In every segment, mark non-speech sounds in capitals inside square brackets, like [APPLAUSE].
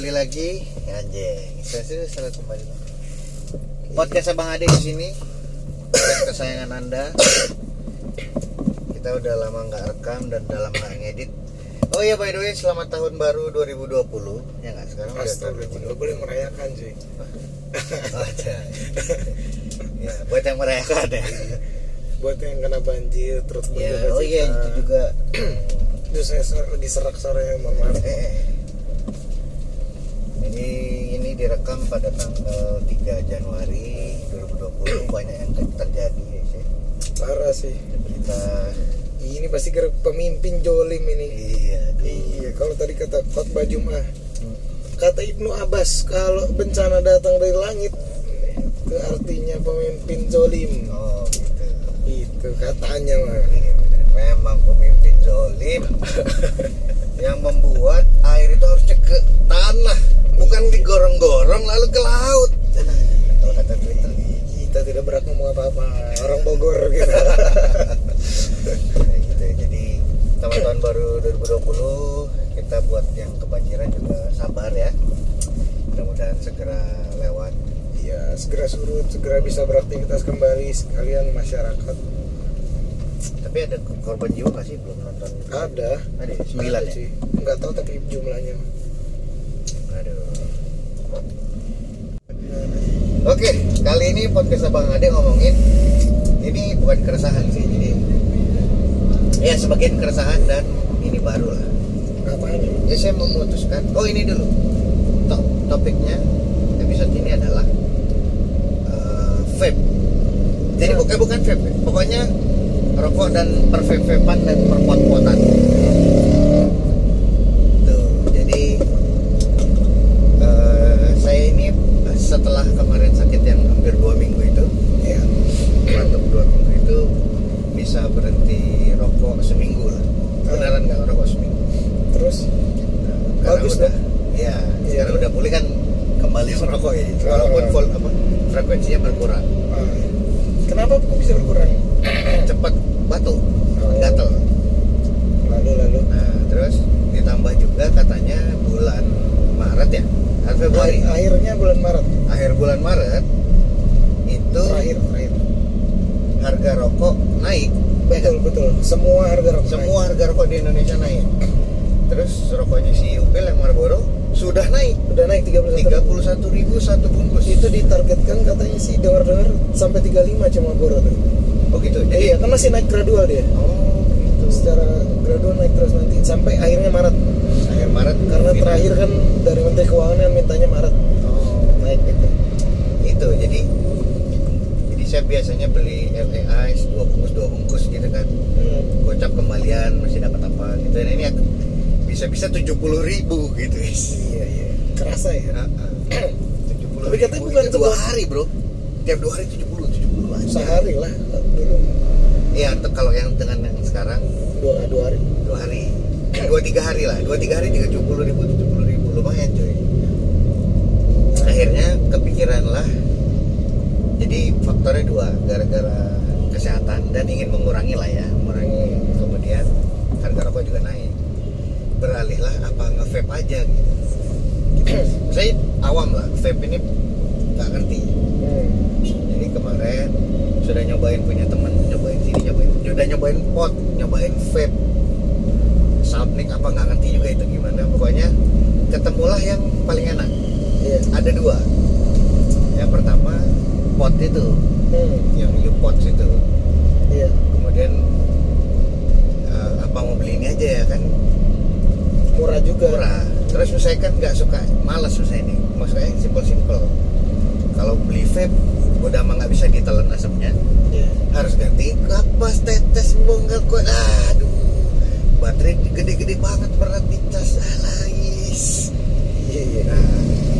kembali lagi. Anjing saya sih salah kembali lagi. Podcast abang ade di sini. Podcast kesayangan anda. Kita udah lama nggak rekam dan udah lama nggak ngedit. Oh iya by the way selamat tahun baru 2020 ya nggak? Sekarang udah tahun Astaga, nggak boleh merayakan cuy. Oh, ya buat yang merayakan ya. Buat yang kena banjir terus ya oh iya itu juga Itu saya lagi serak sore mohon maaf. [LAUGHS] Ini ini direkam pada tanggal 3 Januari 2020 banyak yang terjadi ya sih. Parah sih. Berita Ini pasti gara pemimpin jolim ini. iya Iya, kalau tadi kata khotbah Jumat, Hmm. kata Ibnu Abbas kalau bencana datang dari langit itu artinya pemimpin jolim. Oh gitu. Itu katanya mah. Iya. Memang pemimpin zolim [LAUGHS] yang membuat air itu harusnya ke tanah, bukan digorong-gorong lalu ke laut. Kalau kata Twitter. Kita tidak berat ngomong apa-apa. Orang Bogor gitu. [LAUGHS] Gitu ya. Jadi tahun baru 2020 kita buat yang kebanjiran juga sabar ya. Mudah-mudahan segera lewat. Iya, segera surut, segera bisa beraktivitas kembali sekalian masyarakat. Tapi ada korban jiwa nggak sih belum nonton? Ada. Ada ya? Sembilan ya? cuy. Nggak tahu tapi jumlahnya. Oke, kali ini podcast Abang Ade ngomongin ini bukan keresahan sih, jadi ya sebagian keresahan dan ini baru lah. Apaan ya? Ya saya memutuskan. Oh ini dulu. Top, topiknya episode ini adalah eh, vape. Jadi bukan bukan vape, ya. pokoknya rokok dan pervape-vapean dan perpot-potan. Tuh, jadi eh, saya ini setelah kemarin sakit yang hampir dua minggu itu, Ya. batuk dua minggu itu bisa berhenti rokok seminggu lah. Beneran nggak rokok seminggu? Terus Nah, karena Bagus udah, dong. Iya, Iya. sekarang udah pulih kan kembali merokok ya. Ah. Walaupun vol apa frekuensinya berkurang, ah, kenapa kok bisa berkurang? cepat batuk, Oh. gatel. Lalu lalu Nah, terus ditambah juga katanya bulan Maret ya, atau Februari, Akhir- akhirnya bulan Maret akhir bulan Maret itu terakhir terakhir. harga rokok naik. Betul betul. Semua harga rokok. Semua harga rokok di Indonesia naik. Terus rokoknya si Upil yang Marlboro sudah naik naik. udah naik 31 31.000 ribu satu bungkus. itu ditargetkan katanya sih dengar-dengar sampai 35 cuma boro tuh. Oh gitu. Jadi Iya, kan masih naik gradual dia. Oh gitu. Secara gradual naik terus nanti sampai akhirnya Maret. akhir Maret Karena final. terakhir kan dari Menteri Keuangan yang mintanya Maret oh, naik gitu. itu jadi jadi saya biasanya beli LA Ice dua bungkus dua bungkus gitu kan Hmm. gocap kembalian masih dapat apa gitu dan ini bisa bisa tujuh puluh ribu gitu guys Iya iya. Kerasa ya. [CLEARS THROAT] tujuh puluh Tapi katanya bukan itu dua hari bro tiap dua hari tujuh puluh tujuh puluh Sehari lah. Dulu iya kalau yang dengan yang sekarang dua dua hari. dua hari. Dua tiga hari lah. Dua tiga hari tujuh puluh ribu tujuh puluh ribu. Lumayan coy. Akhirnya kepikiran lah. Jadi faktornya dua gara-gara kesehatan dan ingin mengurangi lah ya mengurangi kemudian harga rokok juga naik. Beralih lah apa nge-vape aja gitu. [CLEARS THROAT] Saya awam lah vape ini nggak ngerti. Hmm. jadi kemarin sudah nyobain punya temen nyobain sini nyobain sudah nyobain pot nyobain vape. Soundnik apa nggak ngerti juga itu gimana. Pokoknya ketemulah yang paling enak. Iya. ada dua. Yang pertama pot itu. Hmm. yang U-Pods itu. Iya. kemudian eh, apa mau beli ini aja ya kan? Murah juga. murah. Terus saya kan nggak suka malas saya ini. Maksudnya simple simple kalau beli vape udah mah nggak bisa ditelan asapnya. Iya. harus ganti. Kapas tetes bongkar kue aduh. Baterai gede-gede banget berat di cas alais Iya iya. nah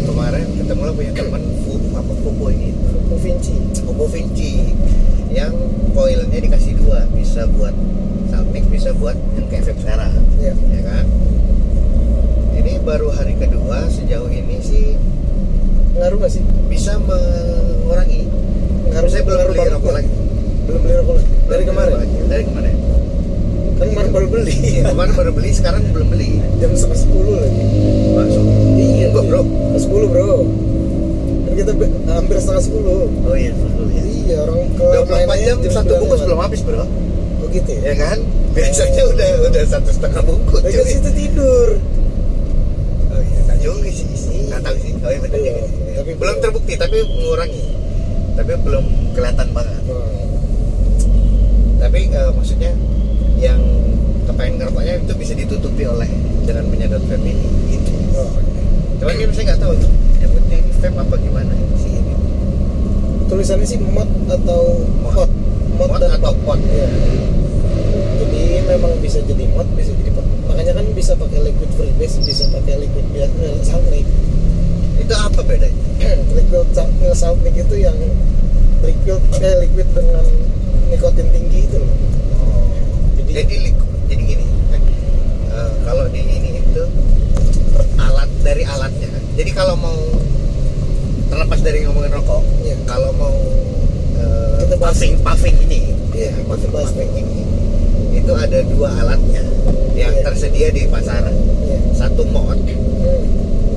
kemarin ketemu lah punya teman Fu- apa Popo ini? Provinsi. Popo Vinci. Yang koilnya dikasih dua. Bisa buat Salmik bisa buat yang kayak vape sekarang. Iya. ya kan? Ini baru hari kedua sejauh ini sih Ngaruh nggak sih? bisa mengurangi. Ngaruh saya belum beli rokok lagi. Belum beli rokok lagi. Dari kemarin. lagi. dari kemarin. Kan kemarin baru beli. Kemarin baru beli sekarang belum beli. Jam setengah sepuluh lagi. Masuk. Iya. Enggak, bro? Sepuluh bro. Kan kita hampir setengah sepuluh. Oh iya dulu ya iya orang kelar 24 mainannya jam satu 9 bungkus belum habis bro. Oh gitu ya? Ya kan? Biasanya udah udah satu setengah bungkus cuy. situ tidur. Oh iya juga sih. Nggak tahu sih. Oh iya benar Iya, juga sih. tapi belum terbukti tapi mengurangi. Tapi belum kelihatan banget. Nah, tapi eh, maksudnya yang kepengen ngerokoknya itu bisa ditutupi oleh dengan menyedot vape ini. Gitu. Oh, cuman ini saya nggak tahu nyebutnya ini vape apa gimana sih ini. Tulisannya sih mod atau Mod. mod, Mod dan atau pot. Iya. jadi memang bisa jadi mod bisa makanya kan bisa pakai liquid freebase bisa pakai liquid biasa eh, saltnik itu apa bedanya [CLEARS THROAT] liquid saltnik saltnik itu yang liquid eh, liquid dengan nikotin tinggi itu loh jadi jadi, li- jadi gini eh, kalau di ini itu alat dari alatnya jadi kalau mau terlepas dari ngomongin rokok Iya. kalau mau eh, bahas. puffing puffing ini kita bahas. puffing ini itu ada dua alatnya yang Iya. tersedia di pasaran iya. satu mod Hmm,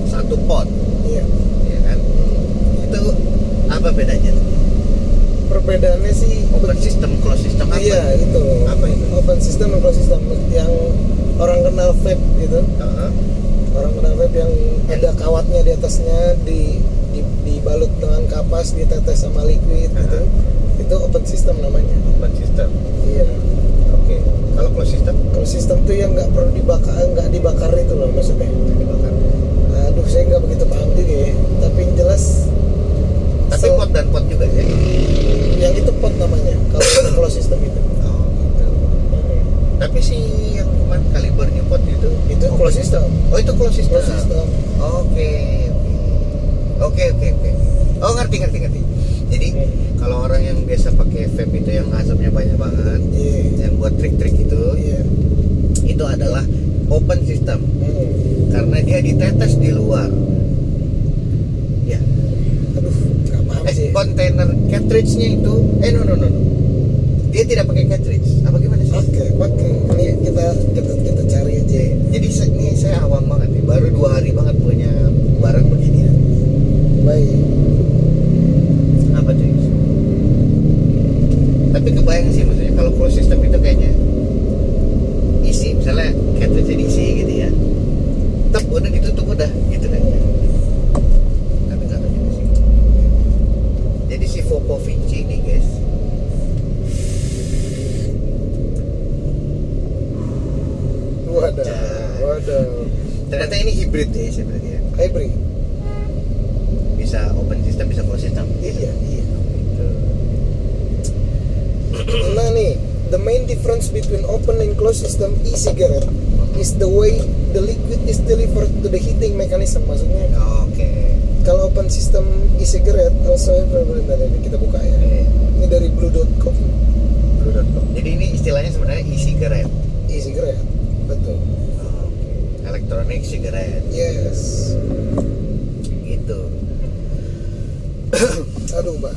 satu pot iya. ya kan itu apa bedanya perbedaannya sih open system close system apa iya itu Apa itu? open system dan closed system yang orang kenal vape gitu Heeh. orang kenal vape yang ada kawatnya di atasnya di, di dibalut dengan kapas ditetes sama liquid gitu Aha. itu open system namanya open system iya oke. Kalau close system? Kalau sistem tuh yang nggak perlu dibakar nggak dibakar itu loh maksudnya. Dibakar. Aduh saya nggak begitu paham juga ya. Tapi yang jelas tapi so- pot dan pot juga ya? Yang itu pot namanya kalau kalau [COUGHS] sistem itu. Oh gitu. Tapi si yang kemarin kalibernya pot itu? Itu open closed system. oh itu close system. System. Oke oke. Oke oke oh ngerti ngerti ngerti. Jadi Hmm. Kalau orang yang biasa pakai vape itu yang asapnya banyak banget iya. yang buat trik-trik itu iya. itu adalah open system. Hmm. karena dia ditetes di luar. Ya aduh eh sih. kontainer cartridge-nya itu eh no no no no. dia tidak pakai cartridge apa gimana sih Oke, oke. Ini kita kita kita cari aja. jadi se- ini saya awam banget nih baru dua hari banget punya barang begini ya Baik. apa tuh tapi kebayang sih maksudnya kalau closed system itu kayaknya isi misalnya cartridge diisi gitu ya tep udah ditutup udah gitu kan tapi nggak tahu juga sih jadi si Vopo Vinci ini guys Waduh, waduh. ternyata ini hybrid ya saya berarti ya Hybrid. bisa open system bisa closed system Iya, iya. Gitu. Nah nih, the main difference between open and closed system e-cigarette is the way the liquid is delivered to the heating mechanism. Maksudnya oke kalau open system e-cigarette, also bentar, bentar, kita buka ya. Ini dari blue.com. Blue.com. jadi ini istilahnya sebenarnya e-cigarette E-cigarette. Betul. Oke. electronic cigarette Yes. gitu [COUGHS] Aduh, Mbak.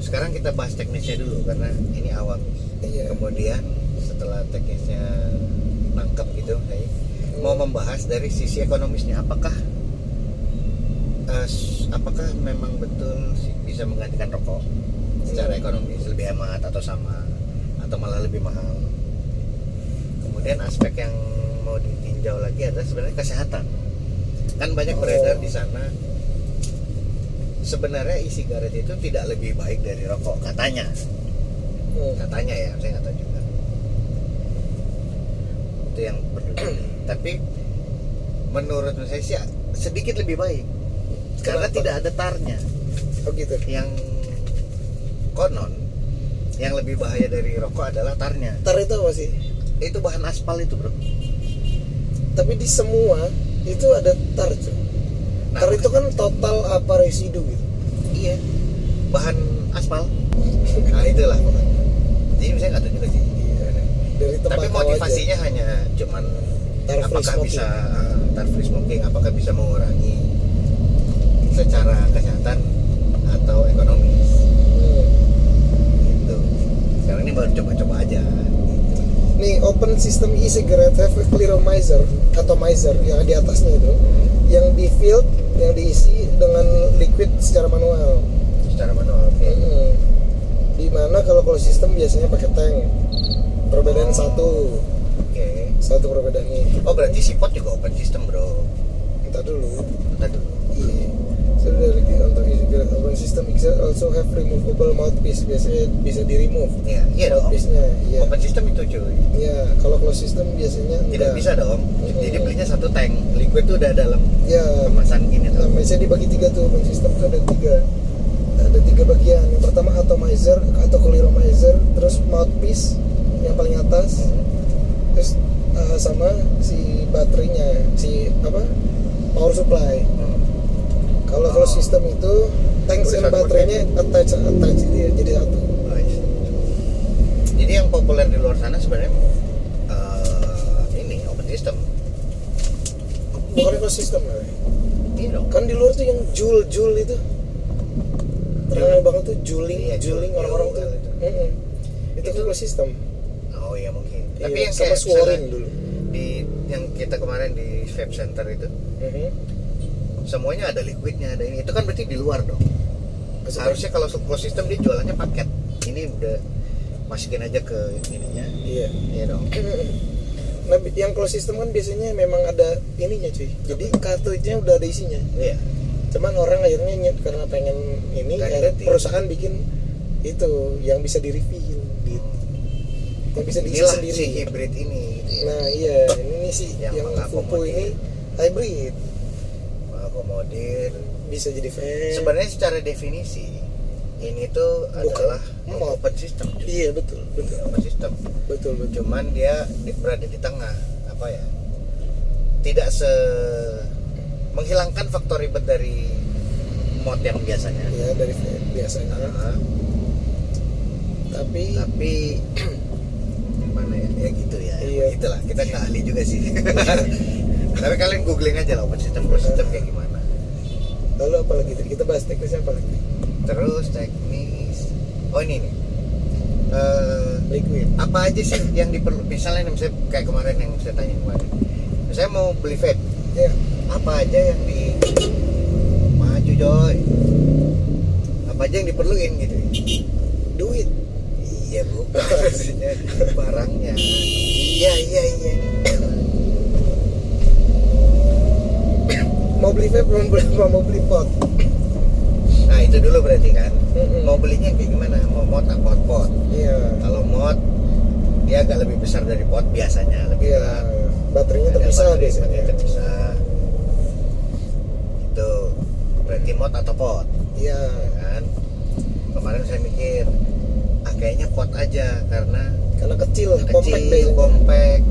sekarang kita bahas teknisnya dulu karena ini awam Iya. kemudian setelah teknisnya nangkep gitu saya mau membahas dari sisi ekonomisnya apakah s- apakah memang betul sih bisa menggantikan rokok secara ekonomis lebih hemat atau sama atau malah lebih mahal kemudian aspek yang mau ditinjau lagi adalah sebenarnya kesehatan kan banyak Oh. beredar di sana sebenarnya e-cigarette itu tidak lebih baik dari rokok katanya Hmm. katanya ya saya nggak tahu juga itu yang perlu [CLEARS THROAT] tapi menurut saya sih sedikit lebih baik karena Kenapa? tidak ada tarnya Oh gitu. yang konon yang lebih bahaya dari rokok adalah tarnya Tar itu apa sih? itu bahan aspal itu bro Tapi di semua itu ada tar, cuy. Nah, tar itu kan total apa residu gitu. iya bahan aspal nah itulah pokoknya jadi saya nggak tahu juga sih Dari tapi motivasinya hanya cuman Tar apakah smoking. bisa tar free smoking apakah bisa mengurangi secara kesehatan atau ekonomis. Hmm. gitu sekarang ini baru coba-coba aja gitu. Nih open sistem e-cigarette have a clearomizer atomizer yang di atasnya itu yang di fill yang diisi dengan liquid secara manual secara manual oke Mm-mm. di mana kalau kalau sistem biasanya pakai tank perbedaan Oh. satu oke satu perbedaannya oh berarti si pot juga open system bro kita dulu Bentar dulu Iya. So dari untuk e-cigarette open system Excel also have removable mouthpiece. Biasanya bisa di remove iya iya dong. mouthpiece-nya iya. Open system itu cuy. Iya kalau closed system biasanya tidak enggak. bisa dong. Mm-mm. jadi belinya satu tank liquid tuh udah dalam ya kemasan gini nah, tuh biasanya dibagi tiga tuh open system tuh ada tiga. Ada tiga bagian. Yang pertama atomizer atau clearomizer terus mouthpiece yang paling atas Hmm. terus uh, sama si baterainya si apa? Power supply. Hmm. kalau kalau Oh. sistem itu tank satu baterainya attach attach dia jadi satu Nice. Jadi yang populer di luar sana sebenarnya eh, ini open system. bukan ekosistem lah Iya dong. kan di luar tuh yang jul jul itu terkenal banget tuh juling Iya, juling jul- orang-orang tuh jul itu. Itu Itu- kan sistem Oh iya mungkin. Iya, Tapi yang sama misalnya dulu di yang kita kemarin di vape center itu Mhm. semuanya ada liquidnya ada ini itu kan berarti di luar dong. Seharusnya kalau closed system dia jualannya paket. Ini udah masukin aja ke ininya. iya Iya dong. nah yang closed system kan biasanya memang ada ininya cuy jadi kartunya udah ada isinya Iya. cuman orang akhirnya nyet karena pengen ini akhirnya perusahaan bikin itu yang bisa di refill gitu yang bisa diisi Inilah sendiri si hybrid ini. Gitu ya. nah iya ini sih Yang yang, mengakomodir. ini hybrid Mengakomodir bisa jadi fan. Sebenarnya secara definisi ini tuh Bukan. adalah Mod. open system cuy. iya betul betul. Open system. Betul betul. Cuman dia di- berada di tengah apa ya? Tidak se menghilangkan faktor ribet dari mod yang biasanya. Ya dari fan biasanya. Nah, tapi tapi [CLEARS THROAT] gimana ya? Ya gitu ya. Iya. itulah kita nggak ahli juga sih. [LAUGHS] Tapi kalian googling aja lah open system closed system kayak gimana lalu apa lagi? Tadi kita bahas teknisnya apa lagi? Terus teknis. Oh ini nih. Eh, liquid. apa aja sih yang diperlu? Misalnya misalnya kayak kemarin yang saya tanya kemarin. Saya mau beli vape. Ya apa aja yang di maju joy apa aja yang diperluin gitu? Duit. Iya bu maksudnya [LAUGHS] barangnya. Iya iya iya mau beli vape beli mau beli pot. Nah itu dulu berarti kan? Mm-mm. mau belinya kayak gimana? Mau mod apa pot? Iya. Kalau mod dia agak lebih besar dari pot biasanya lebih iya. berat. Baterainya terpisah baterai, biasanya. baterai terpisah. Itu. Berarti mod atau pot? Iya. Ya kan? Kemarin saya mikir ah kayaknya pot aja karena karena kecil compact kecil biasanya. compact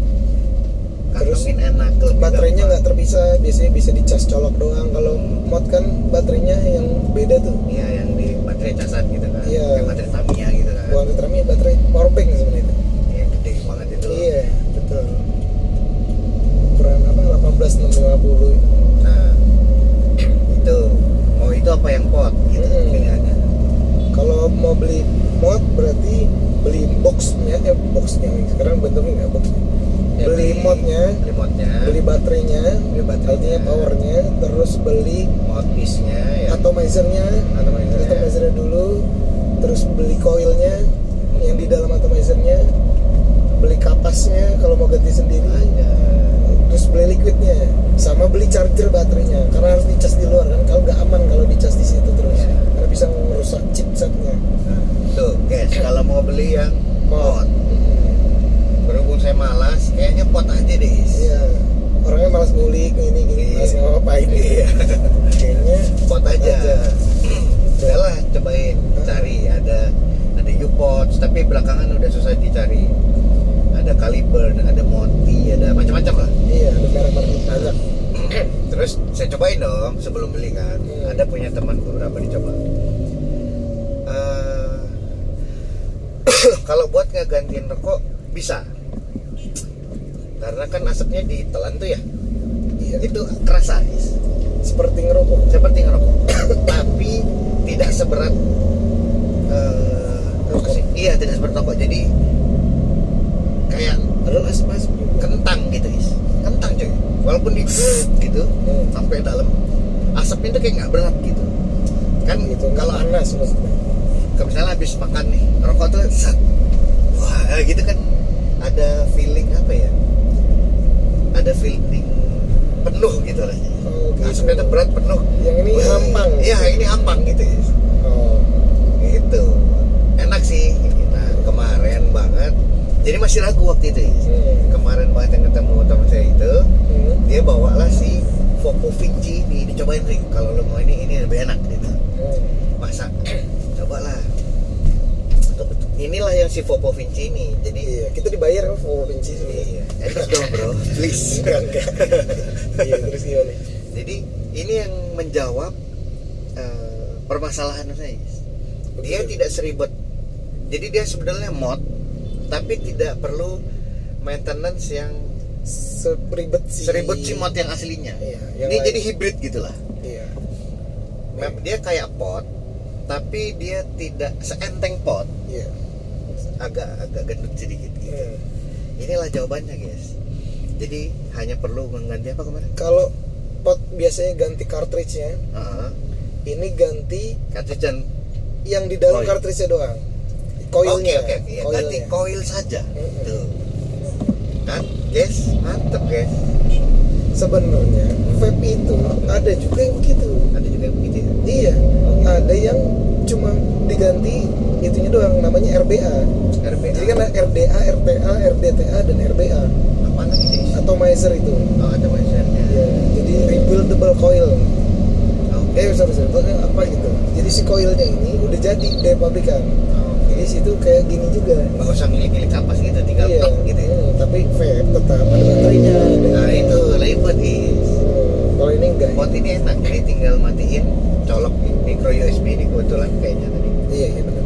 Terus enak baterainya nggak terpisah biasanya bisa dicas colok doang. Kalau mod kan baterainya yang beda tuh. Iya yang di baterai casan gitu kan. Iya. kayak baterai Tamiya gitu kan. Bukan baterai baterai power bank sebenarnya. Itu yang gede banget itu. Iya betul. Ukuran apa? 18650 nah itu mau itu apa yang pot gitu Mm-mm. pilihannya? Kalau mau beli mod berarti beli boxnya eh boxnya sekarang bentuknya nggak box Ya, beli modnya beli modnya. beli baterainya. Beli baterainya. powernya terus beli mouthpiece nya ya. atomizernya. Atomizer-nya. atomizernya dulu terus beli coilnya yang di dalam atomizernya. Beli kapasnya kalau mau ganti sendiri. Terus beli liquidnya. Sama beli charger baterainya karena harus dicas di luar kan. Kalau nggak aman kalau dicas di situ terus. Iya. karena bisa merusak chipsetnya. Nah, tuh guys kalau mau beli yang mod saya malas kayaknya pot aja deh. Iya. Orangnya malas ngulik ini gini Iya. malas ngapain Iya. kayaknya pot aja, aja. udahlah cobain cari. Ada ada U-Pods tapi belakangan udah susah dicari. Ada Caliber ada Monty ada macam-macam lah. Iya ada merek-merek [CLEARS THROAT] banyak terus saya cobain dong sebelum beli kan. Hmm. ada punya teman beberapa dicoba. Eh, [CLEARS THROAT] kalau buat ngegantiin rokok bisa karena kan asapnya ditelan tuh ya. Iya. Itu kerasa. Seperti ngerokok. Seperti ngerokok. [COUGHS] Tapi tidak seberat eh, Rokok. sih? iya tidak seperti rokok. Jadi kayak asap-asap juga kentang gitu is kentang cuy. Walaupun di [COUGHS] gitu Hmm. sampai dalam asapnya tuh kayak nggak berat gitu. Kan gitu kalau kalau panas maksudnya. Kalau misalnya habis makan nih rokok tuh set, wah gitu kan. Ada feeling apa ya ada feeling penuh gitu rasanya oh, gitu. asapnya tuh berat penuh. Yang ini Wah, hampang. iya ini hampang gitu. Is oh. Gitu. Enak sih. Nah kemarin banget. Jadi masih ragu waktu itu. Is. hmm. kemarin banget yang ketemu teman saya itu Hmm. dia bawalah si Voco Vinci ini dicobain nih kalau lo mau ini ini lebih enak gitu. Hmm. masa inilah yang si Voco Vinci ini. Jadi iya kita dibayar kan for benci iya endorse dong bro. Please. [LAUGHS] Enggak enggak. Iya terus gimana? Jadi ini yang menjawab eh, permasalahan saya dia Betul. tidak seribet. Jadi dia sebenarnya mod tapi tidak perlu maintenance yang seribet si seribet si mod yang aslinya. Iya, yang ini lain. jadi hybrid gitulah iya. Map dia kayak pot tapi dia tidak seenteng pot. Iya agak agak gendut sedikit gitu. Hmm. inilah jawabannya guys. Jadi hanya perlu mengganti apa kemarin? Kalau pot biasanya ganti cartridge-nya Heeh. ini ganti cartridge dan yang di dalam Coil. cartridge-nya doang. Oke coilnya. Oke oke ya, coilnya. ganti coil saja. Mm-mm. tuh kan guys mantep guys. Sebenarnya vape itu ada juga yang begitu. Ada juga yang begitu ya? Iya. Ada yang cuma diganti itunya doang namanya RBA RBA jadi kan RDA, RTA, RDTA dan RBA apa lagi atomizer itu. Oh ada manusianya ya jadi rebuildable coil. Oke. Eh pokoknya apa gitu. Jadi si coilnya ini udah jadi dari pabrikan. Oke. Jadi situ kayak gini juga. Nggak usah ngilik-ngilik kapas gitu tinggal iya plug gitu ya? hmm, tapi vape tetap ada baterainya. Nah itu ribet guys Hmm, kalau ini enggak. Pot ini enak, jadi tinggal matiin, colok micro USB ini kebetulan kayaknya tadi. iya iya benar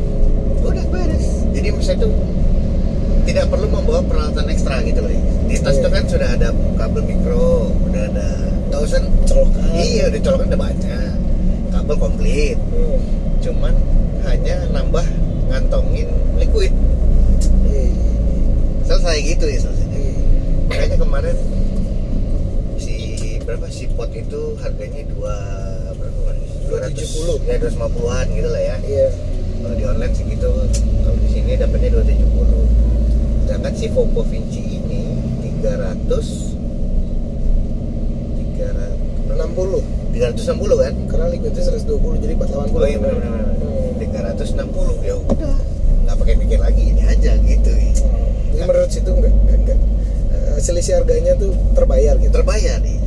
Udah beres. Jadi misalnya tuh tidak perlu membawa peralatan ekstra gitu loh. Di tas Iya. tuh kan sudah ada kabel mikro, udah ada usah colokan Iya, udah colokan udah banyak. Kabel komplit. Hmm, Cuman hanya nambah ngantongin liquid. iya iya Selesai gitu ya selesai. iya. Makanya kemarin si berapa si pot itu harganya dua? 270. ya 250-an gitu lah ya. Iya. Kalau di online segitu kalau di sini dapatnya 270 sedangkan si Voco Vinci ini 300 300 60 360 kan? Karena liquidnya 120 jadi 480 oh iya benar benar Hmm. 360 ya udah. Nggak pakai mikir lagi ini aja gitu. Hmm. Jadi menurut situ enggak enggak Eh, selisih harganya tuh terbayar gitu? Terbayar nih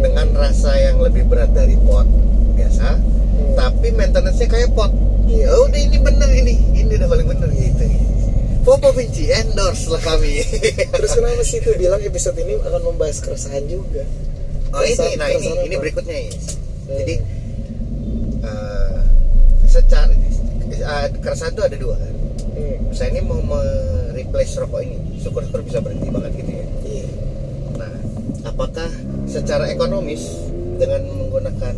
dengan rasa yang lebih berat dari pot biasa Hmm. tapi maintenance-nya kayak pot ya udah ini bener ini ini udah paling bener gitu Popo Vinci endorse lah kami [LAUGHS] terus kenapa sih tuh bilang episode ini akan membahas keresahan juga oh ini Keresahan- nah ini keresahan ini apa? berikutnya Is. Hmm. jadi eh, secara eh, keresahan itu ada dua kan Hmm. saya ini mau mereplace rokok ini syukur-syukur bisa berhenti banget gitu ya iya Nah, apakah secara ekonomis dengan menggunakan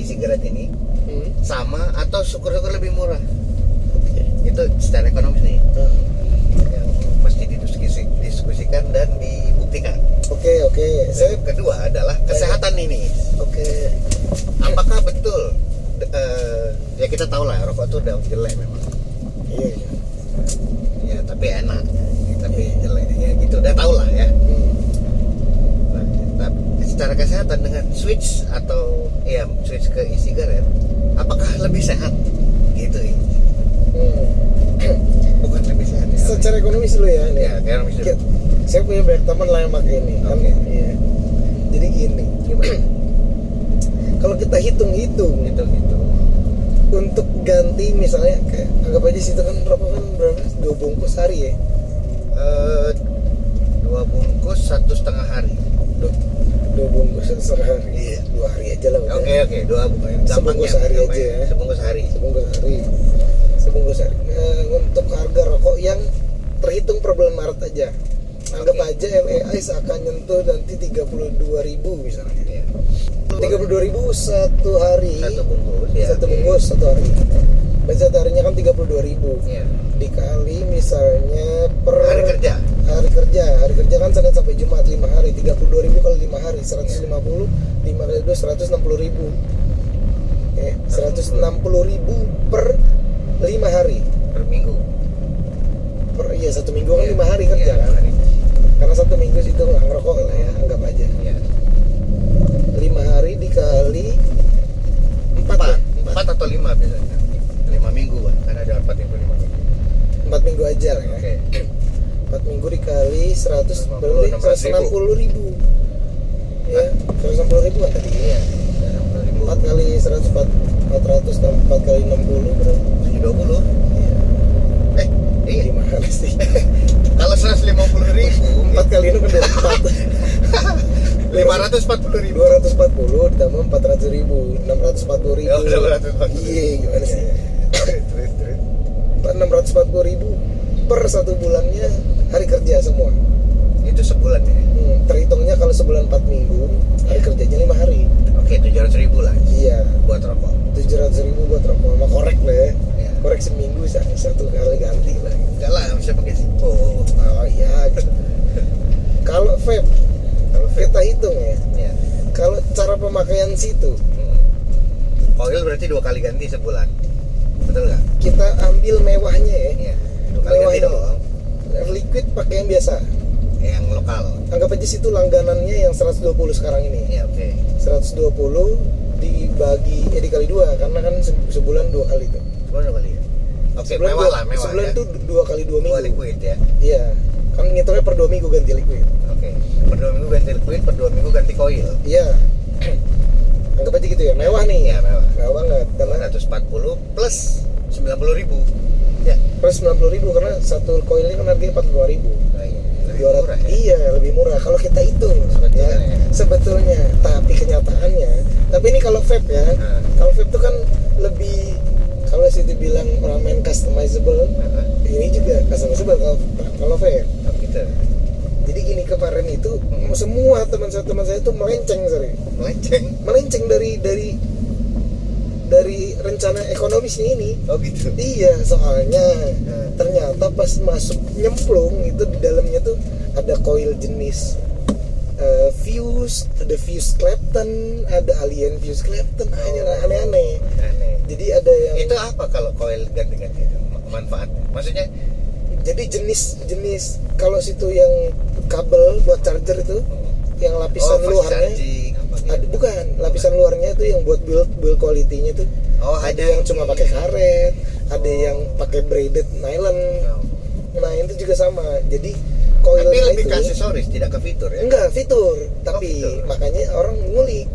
e-cigarette ini Hmm. sama atau syukur-syukur lebih murah? Oke. Itu secara ekonomis nih Nah, yang mesti didiskusi, diskusikan dan dibuktikan. oke oke saya Yang kedua adalah kesehatan ini. oke Apakah betul? eh, ya kita tahu lah rokok itu udah jelek memang. iya iya Ya tapi enak. Tapi jelek ya gitu. Udah tahu lah ya. Hmm. Secara kesehatan dengan switch atau ya switch ke e-cigarette, apakah lebih sehat? Gitu ya. Hmm. Bukan lebih sehat ya. secara ekonomis dulu ya ini ya, bisa. Ki- saya punya banyak teman lah yang pakai ini kan Oke. iya. jadi gini [CLEARS THROAT] kalau kita hitung-hitung Gitu gitu. untuk ganti misalnya kayak anggap aja situ kan rokok kan berapa dua bungkus hari ya Eh, dua bungkus satu setengah hari. Dua, dua bungkus sehari Iya. dua hari aja lah. Oke oke dua bungkus. Sebungkus sehari aja ya. Sebungkus sehari. sebungkus hari sebungkus hari Eh, untuk harga rokok yang terhitung per bulan Maret aja anggap Oke. aja LEI akan nyentuh nanti 32.000 ribu misalnya Iya. 32.000 ribu satu hari Satu bungkus ya. satu bungkus satu hari Berarti satu harinya kan 32.000 ribu Iya. dikali misalnya per Hari kerja. Hari kerja hari kerja kan Senin sampai Jumat 5 hari 32.000 ribu kali 5 hari 150 5 kali 2 160 ribu Oke, 160 ribu per 5 hari Per minggu. per iya satu minggu kan Iya. 5 hari kerja Iya, kan hari. karena satu minggu situ nggak ngerokok lah ya anggap aja Iya. 5 hari dikali 4 Empat, ya? empat atau lima biasanya. Lima minggu. Karena ada empat minggu, lima minggu. 4 minggu aja lah ya Oke. 4 minggu dikali 100 150, berarti 160 160 ribu ya 160 ribu kan tadi Iya. Ada 4 kali 100 4, 400 tambah 4 kali 60 berapa? Tujuh dua puluh. Iya. Eh, iya. Gimana sih? [LAUGHS] Kalau seratus lima puluh ribu, 4 kali itu kan 24 lima ratus empat puluh ribu. 240 ditambah 400 ribu 640 ribu Ya, 640 Iya gimana sih? Terus, terus. 640 ribu per satu bulannya hari kerja semua Itu sebulan ya. hmm, Terhitungnya kalau sebulan 4 minggu Hari kerjanya 5 hari Oke, tujuh ratus ribu lah Iya buat rokok. 700 ribu buat rokok Sama korek lah ya Iya. Korek seminggu sa- satu kali ganti lah Enggak lah, bisa pakai Zippo. Oh iya gitu. [LAUGHS] Kalau vape Kalau vape, kita hitung ya ya. Kalau cara pemakaian situ Hmm. Oil berarti dua kali ganti sebulan. Betul nggak? Kita ambil mewahnya ya Iya. Dua kali Mewah ganti ini. Doang. Liquid pakai yang biasa Yang lokal. Anggap aja situ langganannya yang 120 sekarang ini Iya, oke. 120 dibagi eh dikali dua karena kan se- sebulan dua kali tuh Sebulan dua kali ya. Oke, sebulan mewah dua, lah, mewah sebulan ya. tuh dua kali dua Dua minggu liquid ya. iya kan ngitungnya per dua minggu ganti liquid Oke. Per dua minggu ganti liquid, per dua minggu ganti coil. iya [CLEARS THROAT] anggap aja gitu ya mewah nih Iya, mewah. mewah banget karena 140 plus 90 ribu. Ya. plus 90 ribu karena satu koil ini kan harganya 45 ribu Nah, iya. Lebih murah ya. Iya lebih murah kalau kita hitung Sebetulnya ya. ya. Sebetulnya, tapi kenyataannya. Tapi ini kalau vape ya, Nah. kalau vape itu kan lebih kalau situ bilang orang main customizable, Nah, ini juga customizable kalau kalau vape. oh, gitu. Jadi gini kemarin itu semua teman saya teman saya itu melenceng sorry, Melenceng. melenceng dari dari dari rencana ekonomisnya ini. Oh gitu. Iya, soalnya Hmm. ternyata pas masuk nyemplung itu di dalamnya tuh ada coil jenis eh, Fuse, ada Fuse Clapton, ada Alien Fuse Clapton, Oh. aneh-aneh. Aneh. Jadi ada yang Itu apa kalau coil ganti-ganti itu manfaatnya? Maksudnya jadi jenis-jenis kalau situ yang kabel buat charger itu yang lapisan oh, luarnya charging? Ada bukan lapisan luarnya itu yang buat build build quality-nya tuh Oh, ada ada yang cuma pakai karet, ada Oh. yang pakai braided nylon. Oh. Nah itu juga sama. Jadi coilnya Tapi lebih itu ke aksesoris, tidak ke fitur ya? enggak fitur, tapi fitur. makanya orang ngulik.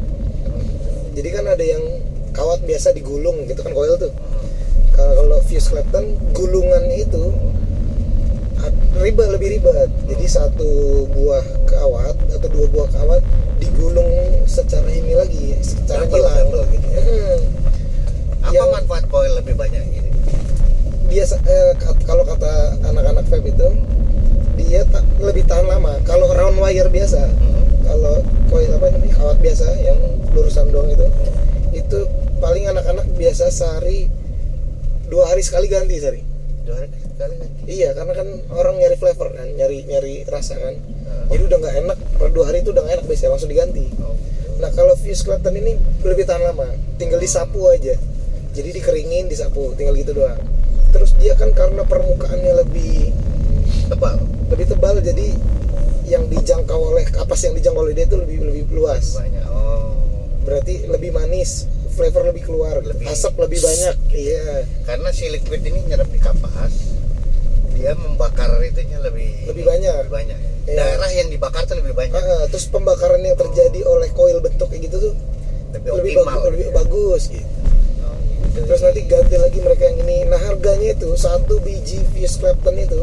Jadi kan ada yang kawat biasa digulung gitu kan coil tuh. Kalau kalau fuse Clapton gulungannya itu ribet lebih ribet. Jadi satu buah kawat atau dua buah kawat digulung secara ini lagi, secara double gitu ya. Mm. Apa Yang- manfaat coil lebih banyak gitu? biasa eh, kalau kata anak-anak vape itu dia ta- lebih tahan lama kalau round wire biasa kalau coil apa namanya kawat biasa yang lurusan doang itu itu paling anak-anak biasa sehari dua hari sekali ganti sehari Dua hari sekali kan? iya karena kan orang nyari flavor kan nyari nyari rasa kan Ah. jadi udah nggak enak per dua hari itu udah nggak enak biasanya langsung diganti Oh. Nah kalau fuse Clapton ini lebih tahan lama, tinggal disapu aja. Jadi dikeringin, disapu, tinggal gitu doang. Terus dia kan karena permukaannya lebih Tebal. lebih tebal, jadi yang dijangkau oleh kapas yang dijangkau oleh dia itu lebih lebih luas. Banyak. Oh. Berarti lebih manis, flavor lebih keluar, Lebih- asap lebih banyak. Iya, Karena si liquid ini nyerap di kapas, dia membakar itunya lebih Lebih banyak. Lebih banyak. ya. Iya. Daerah yang dibakar tuh lebih banyak. Ah, ah, terus pembakaran yang terjadi oleh coil bentuk kayak gitu tuh Lebih, lebih optimal. bagus, lebih gitu ya. bagus gitu. Oh, gitu. Terus nanti ganti lagi mereka yang ini. Nah harganya itu satu biji fuse Clapton itu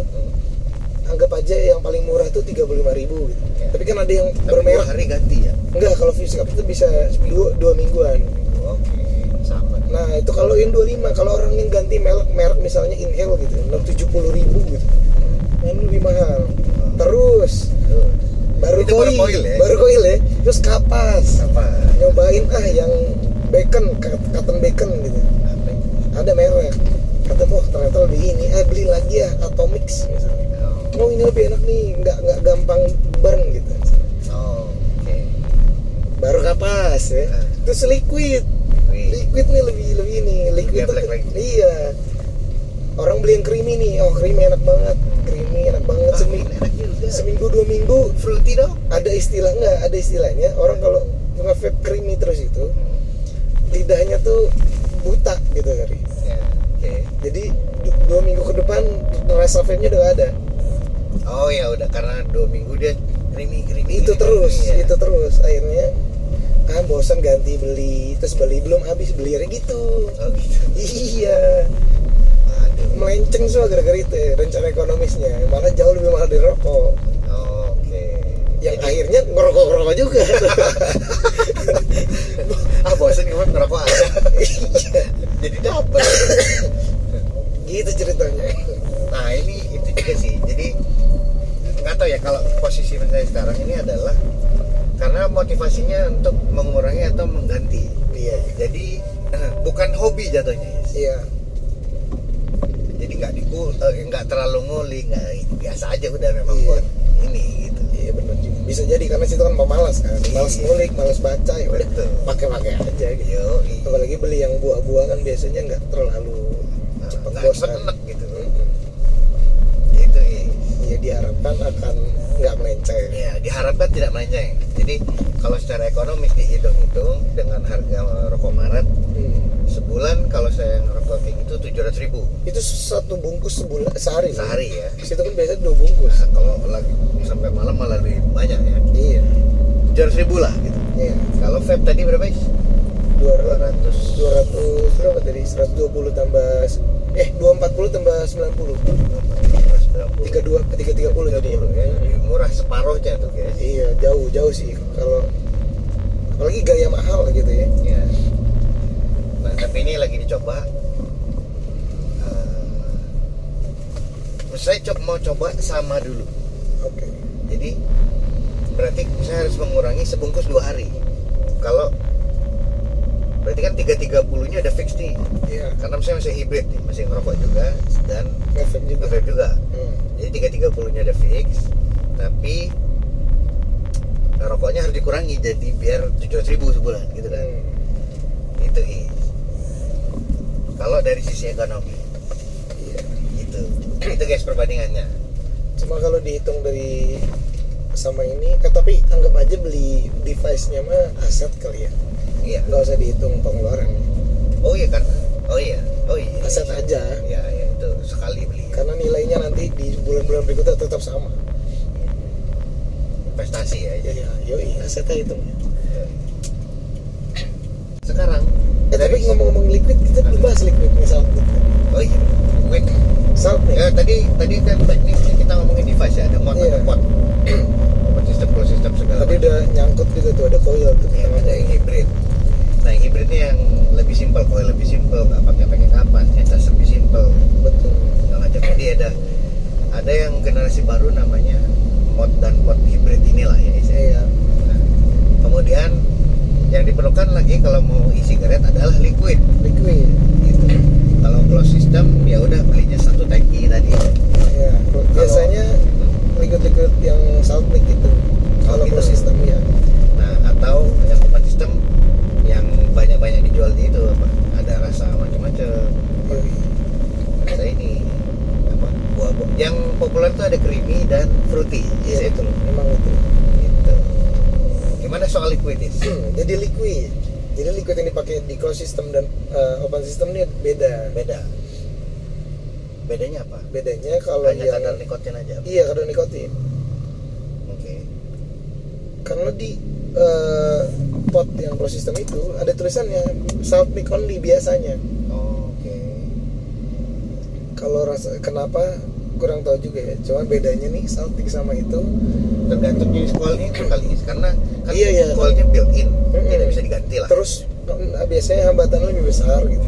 anggap aja yang paling murah tuh 35.000 ribu gitu. Ya. Tapi kan ada yang Tapi dua bermerek. hari ganti ya. Enggak, kalau fuse Clapton itu bisa dua, dua mingguan. Oke, sama. Nah itu kalau yang 25, kalau orang yang ganti merek, merek misalnya Inhale gitu, 70 ribu gitu. Ini lebih mahal. Terus baru Itu baru coil, coil ya? baru coil ya. Terus kapas, Apa? nyobain ah yang bacon, cotton bacon gitu. Apa? Ada merek kata wah ternyata lebih ini eh beli lagi ya Atomix misalnya Oh, oh ini lebih enak nih nggak nggak gampang burn gitu oh, oke. baru kapas ya Ah. terus liquid liquid nih lebih lebih ini liquid Lebih tuh iya orang beli yang creamy nih oh creamy enak banget creamy enak banget seminggu seminggu dua minggu Fruity dong. ada istilah nggak ada istilahnya orang kalau nge-vape creamy terus itu lidahnya tuh buta gitu kali Ya, oke. jadi du- dua minggu ke depan rasa vape nya udah ada Oh ya udah karena dua minggu dia creamy creamy. itu creamy, terus ya. itu terus akhirnya ah bosan ganti beli terus beli belum habis beli gitu Oh gitu. iya. Melenceng semua gara-gara itu ya, rencana ekonomisnya malah jauh lebih mahal dari rokok Oh, Oke. yang Jadi- akhirnya ngerokok ngerokok juga [LAUGHS] ah bosan gue ngerokok aja. [LAUGHS] Iya. Jadi dapet. gitu ceritanya Nah ini itu juga sih. Jadi nggak tahu ya kalau posisi saya sekarang ini adalah karena motivasinya untuk mengurangi atau mengganti. iya Jadi [CLEARS THROAT] bukan hobi jatuhnya. Yes. iya nggak diku eh, nggak terlalu nguli nggak biasa aja udah memang Iya. buat ini gitu. iya benar juga bisa jadi karena situ kan pemalas kan malas Iya. ngulik malas baca ya Betul. pakai-pakai aja gitu Yo, apalagi beli yang buah-buah kan biasanya nggak terlalu cepat bosan cepet enek gitu. Mm-mm. Gitu iya. ya diharapkan akan nggak melenceng Ya, diharapkan tidak melenceng. Jadi kalau secara ekonomis dihitung-hitung dengan harga rokok Maret Hmm. Sebulan kalau saya ngerokok kayak gitu tujuh ratus ribu itu satu bungkus sebulan sehari kan? sehari ya. situ kan biasanya dua bungkus Nah, kalau lagi sampai malam malah lebih banyak ya. iya Tujuh ratus ribu lah gitu. iya Kalau vape tadi berapa is? dua ratus. dua ratus berapa tadi seratus dua puluh tambah eh dua empat puluh tambah sembilan puluh tiga dua tiga tiga puluh jadi ya. Lebih murah separuhnya tuh guys. iya jauh jauh sih kalau apalagi gaya mahal gitu ya Ya. Nah, tapi ini lagi dicoba. Eh, saya coba mau coba sama dulu. oke Jadi berarti saya harus mengurangi sebungkus dua hari. Kalau berarti kan 330 nya udah fix nih. iya Karena saya masih hybrid nih, masih ngerokok juga dan ngefek juga nge-vape juga. Hmm. Jadi 330 nya udah fix, tapi rokoknya harus dikurangi jadi biar 700 ribu sebulan gitu kan. Hmm. Itu is. Kalau dari sisi ekonomi iya gitu. Itu guys perbandingannya. cuma kalau dihitung dari sama ini eh, tapi anggap aja beli device-nya mah aset kali ya Iya. nggak usah dihitung pengeluaran Oh iya kan. Oh iya. Oh iya. aset aja Ya, ya itu sekali beli. karena nilainya nanti di bulan-bulan berikutnya tetap sama Investasi ya. ya ya yoi asetnya itu Sekarang eh tapi ngomong-ngomong liquid kita belum bahas liquid misal Oh iya. Wait. salt Ya, tadi tadi kan teknis kita ngomongin device ya, ada mod, Iya. ada pot. [CLEARS THROAT] Sistem, pro sistem segala tadi macam. udah nyangkut juga tuh ada coil tuh Ya, kita ada yang hybrid. Nah, yang hybrid ini yang lebih simpel, coil lebih simpel, nggak pakai pakai kapas, ngecas lebih simpel, betul segala macam. Jadi ada ada yang generasi baru namanya mod dan pot hybrid inilah ya ya. iya Nah, kemudian yang diperlukan lagi kalau mau isi karet adalah liquid. liquid Gitu. Kalau close system ya udah belinya satu tangki tadi. ya biasanya liquid-liquid yang salt mic itu kalau gitu. close system ya Nah, atau yang open system yang banyak-banyak dijual di itu apa? Ada rasa macam-macam. yoi Rasa ini apa? Buah-buah. Yang populer tuh ada creamy dan fruity. iya Yes, betul memang itu Gitu. Gimana soal liquidis? jadi liquid jadi dipakai di closed system dan uh, open system ini beda Beda. Bedanya apa? bedanya kalau Hanya yang kadar nikotin aja. iya kadar nikotin Oke. karena di uh, pot yang closed system itu ada tulisannya salt mic only biasanya Oh, Oke. kalau rasa kenapa kurang tahu juga ya cuma bedanya nih salt mic sama itu Tergantung jenis coilnya itu kali ini karena kan Iya, iya. coilnya built in, Mm-mm. tidak bisa diganti lah. terus biasanya hambatannya lebih besar gitu.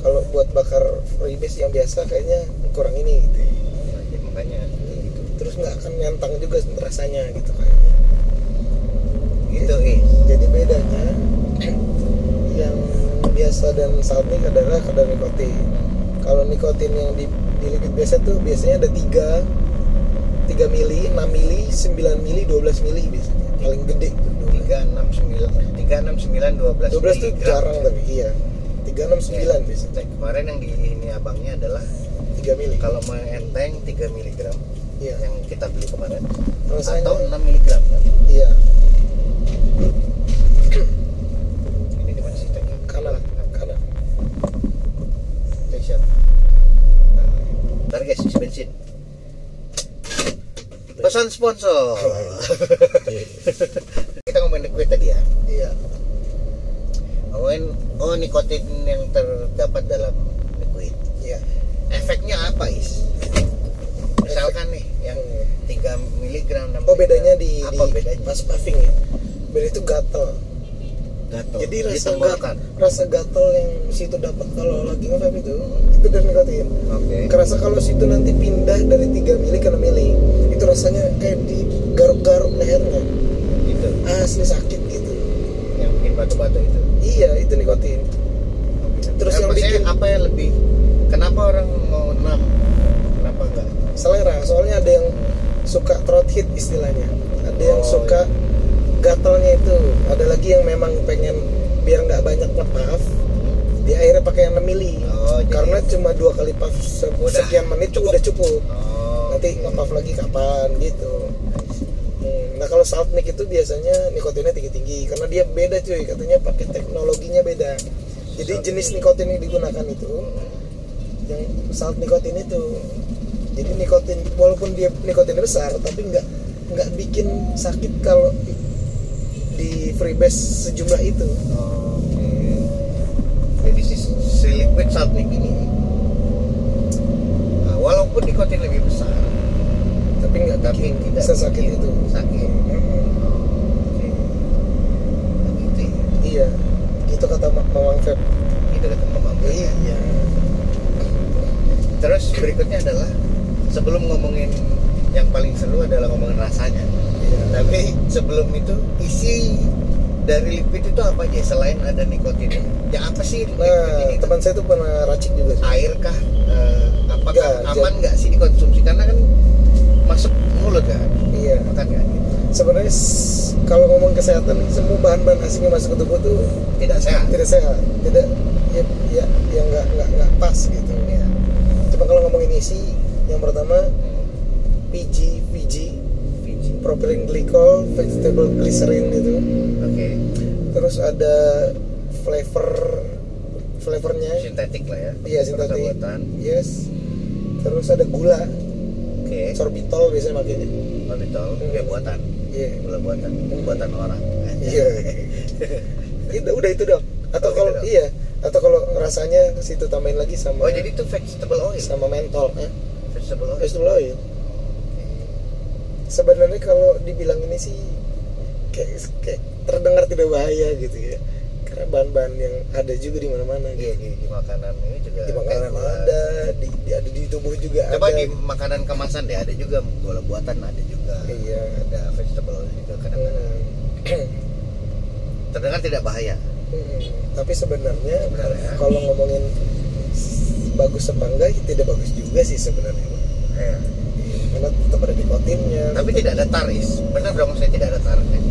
Kalau buat bakar freebase yang biasa kayaknya kurang ini gitu. Jadi makanya gitu. terus nggak akan nyantang juga rasanya gitu kayaknya gitu is. jadi bedanya [CLEARS THROAT] yang biasa dan salt mic adalah kadar nikotin. Kalau nikotin yang di, di liquid biasa tuh biasanya ada 3 3 mili, 6 mili, 9 mili, 12 mili biasanya. Paling gede tuh 3 6 9 3 6 9 12 12 tuh miligram. jarang tapi iya. 369 Ya. biasanya. Nah, kemarin yang di ini abangnya adalah 3 mili kalau mau enteng 3 miligram iya. yang kita beli kemarin. Rasanya atau 6 miligram. Kan? iya. Ini di mana sih tengah kanan kanan. Station ntar guys isi bensin pesan sponsor [LAUGHS] kita ngomongin liquid tadi ya iya ngomongin oh nikotin yang terdapat dalam liquid iya efeknya apa is misalkan nih yang Hmm. 3 miligram 6 oh bedanya di, apa di bedanya pas puffing ya beda itu gatel gatel jadi Di rasa gatel rasa gatel yang situ dapat kalau lagi nge itu itu dari nikotin oke. Kerasa kalau situ nanti pindah dari 3 mili ke 6 mili itu rasanya kayak di garuk-garuk lehernya itu asli sakit gitu yang bikin batu-batu itu iya itu nikotin Terus Eh, yang maksudnya bikin- apa yang lebih kenapa orang mau 6 kenapa enggak selera soalnya ada yang suka throat hit istilahnya ada yang Oh, suka gatalnya itu ada lagi yang memang pengen biar nggak banyak ngepuff dia akhirnya pakai yang 6 mili Oh, jadi- karena cuma dua kali puff se- Udah, sekian menit tuh udah cukup oh. Nanti ngepuff lagi kapan gitu. Hmm, nah kalau salt nick itu biasanya nikotinnya tinggi-tinggi karena dia beda cuy. Katanya pakai teknologinya beda. Jadi Salt jenis nikotin yang digunakan itu yang salt nikotin itu. Jadi nikotin walaupun dia nikotinnya besar tapi nggak nggak bikin sakit kalau di freebase sejumlah itu. Oke. Jadi si, si liquid salt nick walaupun nikotin lebih besar tapi nggak tapi tidak sesakit itu Sakit. Oke. Begitu ya. iya gitu kata Ma- Mamang Feb Itu kata Mamang Feb. iya Terus berikutnya adalah sebelum ngomongin yang paling seru adalah ngomongin rasanya. iya Tapi sebelum itu isi dari liquid itu apa aja selain ada nikotinnya? Ya apa sih nah teman saya tuh pernah racik juga sih. air kah? Eh, apakah Nggak, aman nggak sih dikonsumsi? Karena kan masuk mulut kan, iya makan kan? Gitu. sebenarnya kalau ngomong kesehatan semua bahan-bahan asing yang masuk ke tubuh tuh Tidak sehat. tidak sehat tidak ya ya ya nggak nggak nggak pas gitu Ya. cuma kalau ngomongin isi yang pertama PG PG Biji. propylene glycol vegetable glycerin itu Oke. terus ada flavor flavornya Sintetik lah ya. iya sintetik yes terus ada gula Oke. sorbitol biasanya makanya Sorbitol. Hmm. Ya buatan. iya Gula buatan. Buatan orang. iya [LAUGHS] itu udah itu dong atau Oh, kalau gitu iya atau kalau rasanya situ tambahin lagi sama Oh jadi itu vegetable oil. sama mentol eh? Vegetable oil. vegetable oil sebenarnya kalau dibilang ini sih kayak, kayak terdengar tidak bahaya gitu ya karena bahan-bahan yang ada juga di mana-mana Iya gitu. di, di makanan ini juga. di makanan kayak ada di, di ada di tubuh juga Coba ada di makanan kemasan deh ada juga gula buatan ada juga. Iya. Ada vegetable juga kadang-kadang. Hmm. [CLEARS THROAT] Terdengar tidak bahaya. Hmm. tapi sebenarnya Sebenarnya. kalau ngomongin bagus apa enggak ya tidak bagus juga sih sebenarnya Iya. karena tetap ada nikotinnya Tapi tetap- tidak ada taris. Benar dong saya tidak ada taris.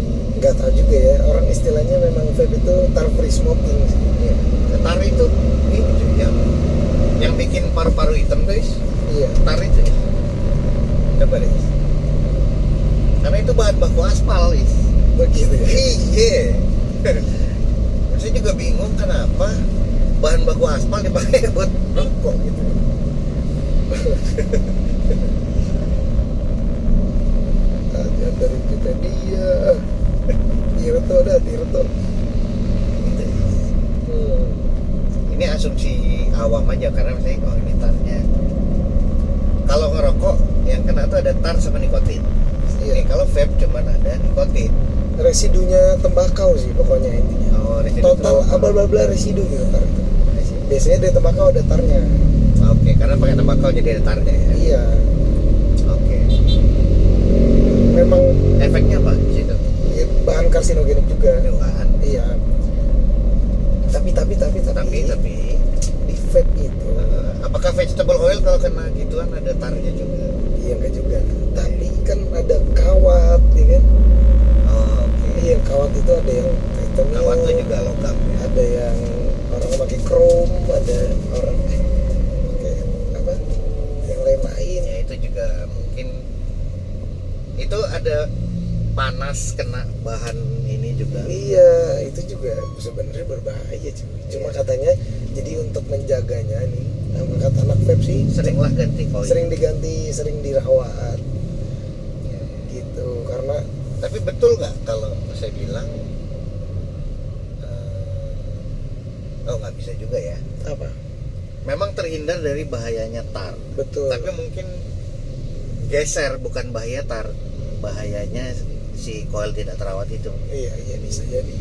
Nggak tahu juga ya orang istilahnya memang vape itu tar free smoking sih Iya. Tar itu ini cuy, yang yang bikin paru-paru hitam guys. iya Tar itu ya. Coba deh. Karena itu bahan baku aspal, is. begitu ya Iya. [LAUGHS] Saya juga bingung kenapa bahan baku aspal dipakai [LAUGHS] buat rokok gitu. [LAUGHS] ada dari Wikipedia Tirto dah Tirto hmm. Ini asumsi awam aja karena saya oh ini tarnya. Kalau ngerokok yang kena tuh ada tar sama nikotin. Iya. Oke, kalau vape cuman ada nikotin. residunya tembakau sih pokoknya intinya Oh, residu total abal-abal residu gitu tar itu biasanya dari tembakau ada tarnya Oke, karena pakai tembakau jadi ada tarnya ya. iya Oke. memang Efeknya apa bahan karsinogenik juga. Penuaan. iya. Tapi tapi tapi tapi Tapi tapi. di vape itu eh, apakah kalau kena gituan ada tarnya juga? Iya enggak juga. Tapi kan ada kawat ya kan? Oh oke. Iya kawat itu ada yang titanium kawat tuh juga logam ya? Ada yang orang pakai chrome ada orang pakai apa? Yang lain-lain. Ya itu juga mungkin. Itu ada panas kena bahan ini juga. Iya itu juga sebenarnya berbahaya cuy cuma Iya. katanya jadi untuk menjaganya nih apa kata anak vape sih seringlah ganti koin. sering diganti sering dirawat. Ya, ya. gitu karena tapi betul nggak kalau saya bilang eh, oh nggak bisa juga ya? Apa? Memang terhindar dari bahayanya tar. Betul. Tapi mungkin geser bukan bahaya tar bahayanya si coil tidak terawat itu. Iya iya bisa jadi.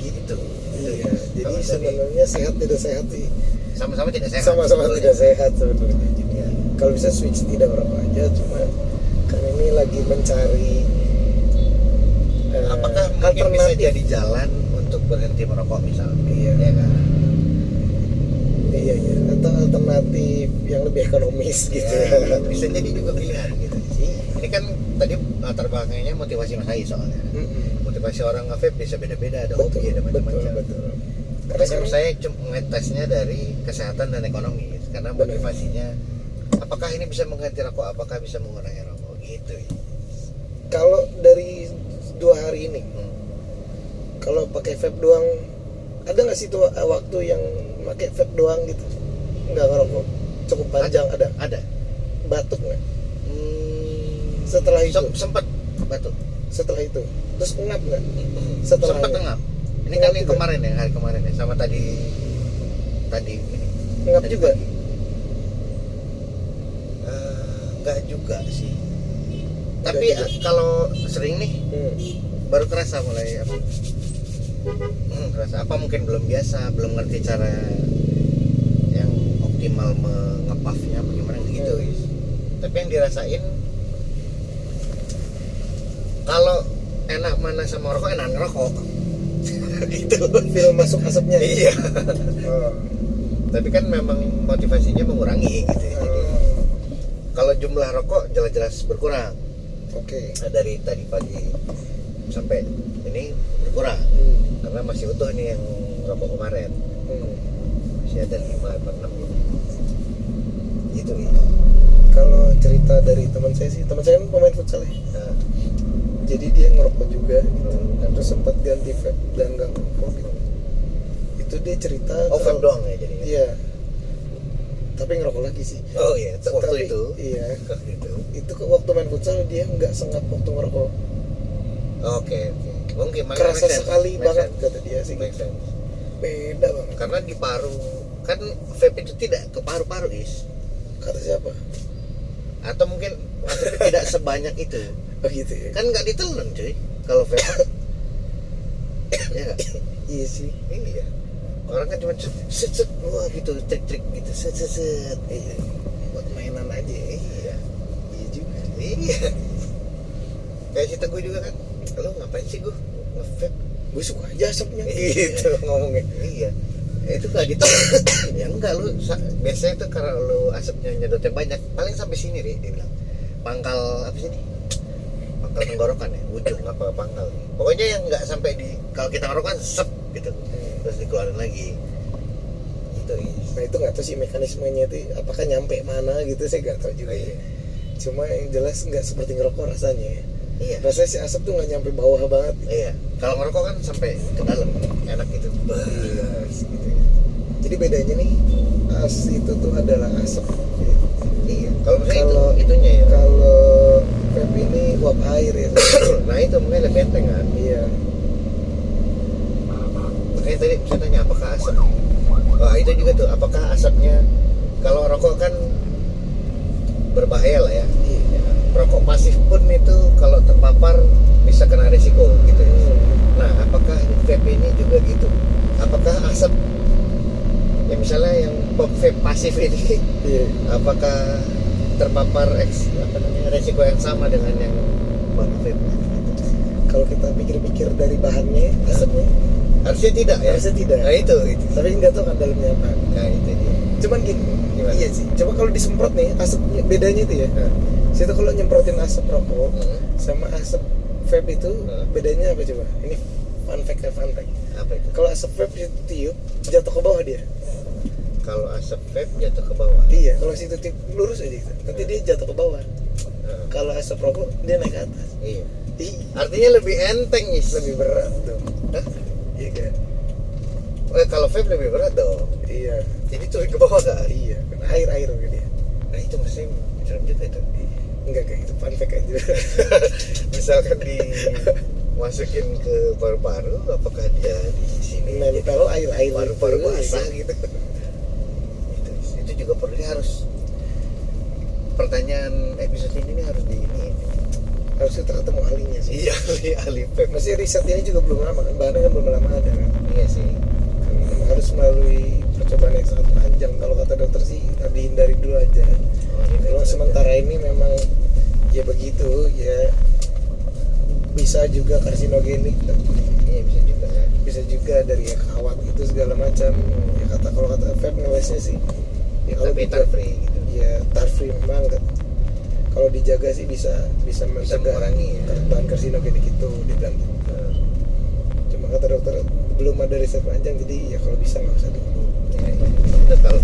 Gitu. Itu iya. ya. jadi Kalau dari- sebenarnya sehat tidak sehat sih? Sama-sama tidak sehat. Sama-sama tidak sehat. sebenarnya. Jadi Iya. kalau bisa switch tidak berapa aja cuma kan ini lagi mencari eh, apakah mungkin bisa jadi jalan untuk berhenti merokok misalnya? Iya. ya kan iya iya. Atau alternatif yang lebih ekonomis gitu. Ya, bisa jadi juga pilihan gitu. Ini kan tadi latar belakangnya motivasi Mas Ai soalnya. Mm-mm. motivasi orang nge-vape bisa beda-beda ada betul hobi ada macam-macam. Makanya sekarang saya cuma ngetesnya dari kesehatan dan ekonomi karena motivasinya apakah ini bisa mengganti rokok? Apakah bisa mengurangi rokok? Gitu. Ya. kalau dari dua hari ini Hmm. kalau pakai vape doang ada nggak sih tuh eh, waktu yang pakai vape doang gitu. Nggak ngerokok. Cukup panjang. Ada, ada? Batuk nggak? Hmm, setelah itu. sem- sempat batuk. Setelah itu. Terus ngap nggak? Sempat Setelahnya. tengap ini yang juga? kemarin ya hari kemarin ya sama tadi tadi ini. Ngap Tadi juga. Eh, enggak juga sih. Tapi juga. eh, kalau sering nih hmm. baru kerasa mulai apa hmm, apa mungkin belum biasa belum ngerti cara yang optimal mengepafnya bagaimana gitu Hmm. guys tapi yang dirasain kalau enak mana sama rokok enak ngerokok [LAUGHS] gitu film masuk asapnya iya oh. tapi kan memang motivasinya mengurangi gitu ya. Jadi, Oh. kalau jumlah rokok jelas-jelas berkurang oke Nah, dari tadi pagi sampai ini berkurang hmm. Karena masih utuh nih yang rokok kemarin. Hmm. masih ada 5 atau 6 gitu. Gitu ya. Kalau cerita dari teman saya sih teman saya kan pemain futsal ya. Nah, jadi dia ngerokok juga gitu. Hmm. dan terus sempat ganti vape dan nggak ngerokok gitu. itu dia cerita oh vape doang ya jadinya? Iya. Tapi ngerokok lagi sih. Oh iya waktu Tapi- itu. iya. [LAUGHS] Waktu itu. Itu waktu main futsal dia nggak sengat waktu ngerokok. Oke oke mungkin kerasa sense, sekali make banget sense, kata dia sih make gitu. sense. beda banget. Karena di paru kan vape itu tidak ke paru-paru is. Kata siapa? Atau mungkin maksudnya [LAUGHS] tidak sebanyak itu. Oh gitu ya? Kan nggak ditelan cuy kalau vape. [LAUGHS] Ya nggak? iya sih. Iya orang kan cuma set set, wah gitu trik trik gitu set set set. Iya. Buat mainan aja ya. iya. Iya juga. Iya. Kayak si teguh juga kan. Lo ngapain sih gue nge-vape gue suka aja asapnya. [LAUGHS] Gitu ngomongnya. Iya. Itu nggak ditelan [COUGHS] ya enggak lu sa- biasanya tuh kalau lu asapnya nyedotnya banyak paling sampai sini deh dia bilang. Pangkal apa sih ini? Pangkal tenggorokan ya ujung apa pangkal. Pokoknya yang nggak sampai di kalau kita ngerokok kan sep gitu. Terus dikeluarin lagi. Gitu Is. nah itu nggak tahu sih mekanismenya itu apakah nyampe mana gitu saya nggak tahu juga ya. Cuma yang jelas nggak seperti ngerokok rasanya ya. iya. Rasanya si asap tuh nggak nyampe bawah banget. Iya kalau ngerokok kan sampai ke dalam enak gitu. Yes, gitu ya. jadi bedanya nih as itu tuh adalah asap. Iya. Kalau misalnya Kalau- itu itunya ya. kalau vape ini uap air ya. [COUGHS] Nah itu mungkin lebih enteng kan? Iya. Makanya tadi saya tanya apakah asap? Wah itu juga tuh apakah asapnya kalau rokok kan berbahaya lah ya. Iya. Rokok pasif pun itu kalau terpapar bisa kena risiko gitu ya. nah apakah vape ini juga gitu? Apakah asap? Ya misalnya yang pop vape pasif ini iya. apakah terpapar eks, apa namanya risiko yang sama dengan yang bang vape? Kalau kita pikir-pikir dari bahannya asapnya? Harusnya tidak ya? Harusnya tidak. nah itu itu. Tapi nggak tahu kan dalamnya apa. Nah itu dia. Cuman gini Gimana? iya sih. Coba kalau disemprot nih asapnya bedanya itu ya. Nah, situ kalau nyemprotin asap rokok Hmm. sama asap vape itu Hmm. bedanya apa coba? Ini fun fact ya fun fact. Apa itu? Kalau asap vape itu tiup jatuh ke bawah dia. Kalau asap vape jatuh ke bawah. Iya kalau situ tiup lurus aja gitu. Nanti dia jatuh ke bawah. Nah, kalau asap rokok dia naik ke atas. Iya. Artinya lebih enteng is. Lebih berat tuh Hah? iya kan? Eh, kalau vape lebih berat dong. Iya. Jadi turun ke bawah kan iya air air kan dia. Nah itu maksudnya serem juga itu enggak kayak gitu. Fun fact aja. [LAUGHS] Misalkan dimasukin ke paru-paru apakah dia di sini nempel air air paru-paru itu, basah iya. gitu. Itu, itu juga perlu dia harus pertanyaan episode ini nih harus di ini. Harus kita ketemu ahlinya sih. Iya ahli ahli pep. Masih riset ini juga belum lama kan? Bahannya kan belum lama ada kan? Iya sih. Harus melalui percobaan yang sangat panjang. Kalau kata dokter sih dihindari dulu aja. ini kalau betul. sementara ini memang ya begitu ya bisa juga karsinogenik iya bisa juga kan bisa juga dari ya kawat itu segala macam ya kata kalau kata vape ngelesnya sih ya kalau tapi dijaga- tar free gitu ya tar free memang kan. kalau dijaga sih bisa bisa mencegah ya. bahan karsinogenik itu dibilang gitu. Cuma kata dokter belum ada riset panjang jadi ya kalau bisa nggak usah dulu iya. itu kalau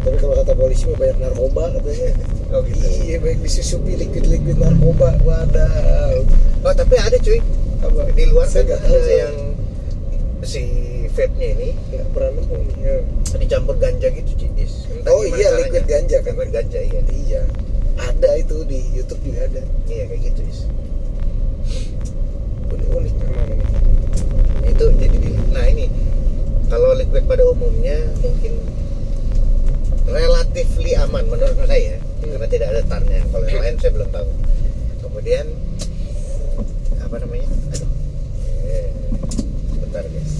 tapi kalau kata polisi mah banyak narkoba katanya. Oh gitu. Iya banyak disusupi liquid liquid narkoba. Wadah oh tapi ada cuy. Apa di luar Saya kan tahu ada saya. yang si vape nya ini nggak pernah nemu ya. dicampur ganja gitu Entah Oh iya, caranya. liquid ganja kan? liquid ganja iya. Iya. Ada itu di YouTube juga ada. Iya kayak gitu is unik unik memang ini itu jadi di- nah ini kalau liquid pada umumnya mungkin relatifly aman menurut saya. Hmm. karena tidak ada tarnya. Kalau yang lain saya belum tahu. Kemudian apa namanya? Aduh. Eh, sebentar guys.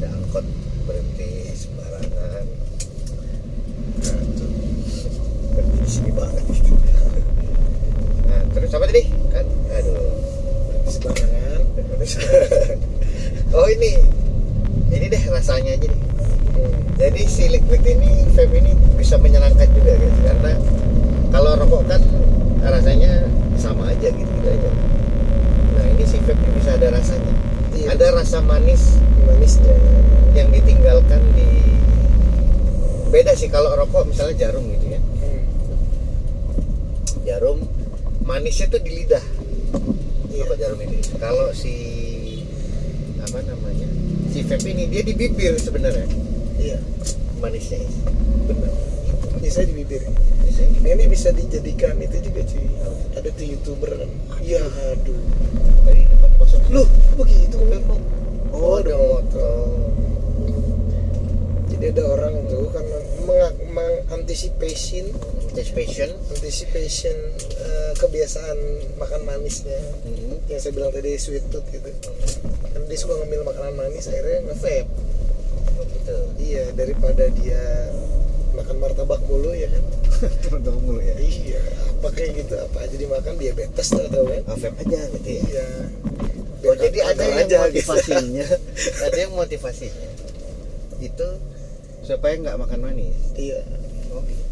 Ada angkot berhenti sembarangan. Berhenti di sini banget. Nah terus apa tadi? Kan aduh. Sembarangan. Oh ini. Ini deh rasanya aja hmm. Jadi si liquid ini vape ini bisa menyenangkan juga gitu. Karena kalau rokok kan rasanya sama aja gitu, gitu aja. Nah ini si vape ini bisa ada rasanya. Iya. ada rasa manis. Manisnya yang ditinggalkan di beda sih kalau rokok misalnya jarum gitu ya. Hmm. jarum manisnya tuh di lidah. Iya. rokok jarum ini? Kalau si apa namanya? Si vape ini dia di bibir sebenarnya iya. Manisnya. Benar. Bisa di bibir. Nah, ini bisa dijadikan itu juga cuy. Ada tuh youtuber. Iya. Aduh. Dari depan kosong. Lu begitu Tembok. Oh, ada ada motor. jadi ada orang tuh kan meng- mengantisipasi Anticipation. anticipation eh, kebiasaan makan manisnya. Hmm. yang saya bilang tadi sweet tooth gitu. Kan dia suka ngemil makanan manis akhirnya nge-vape. Oh. Iya daripada dia makan martabak mulu ya kan [LAUGHS] Teman mulu ya. iya apa kayak gitu apa aja dimakan diabetes tuh tau kan vape aja gitu ya. iya Oh, jadi ada yang aja gitu. motivasinya. [LAUGHS] ada yang motivasinya. Itu supaya nggak makan manis. iya Oh gitu.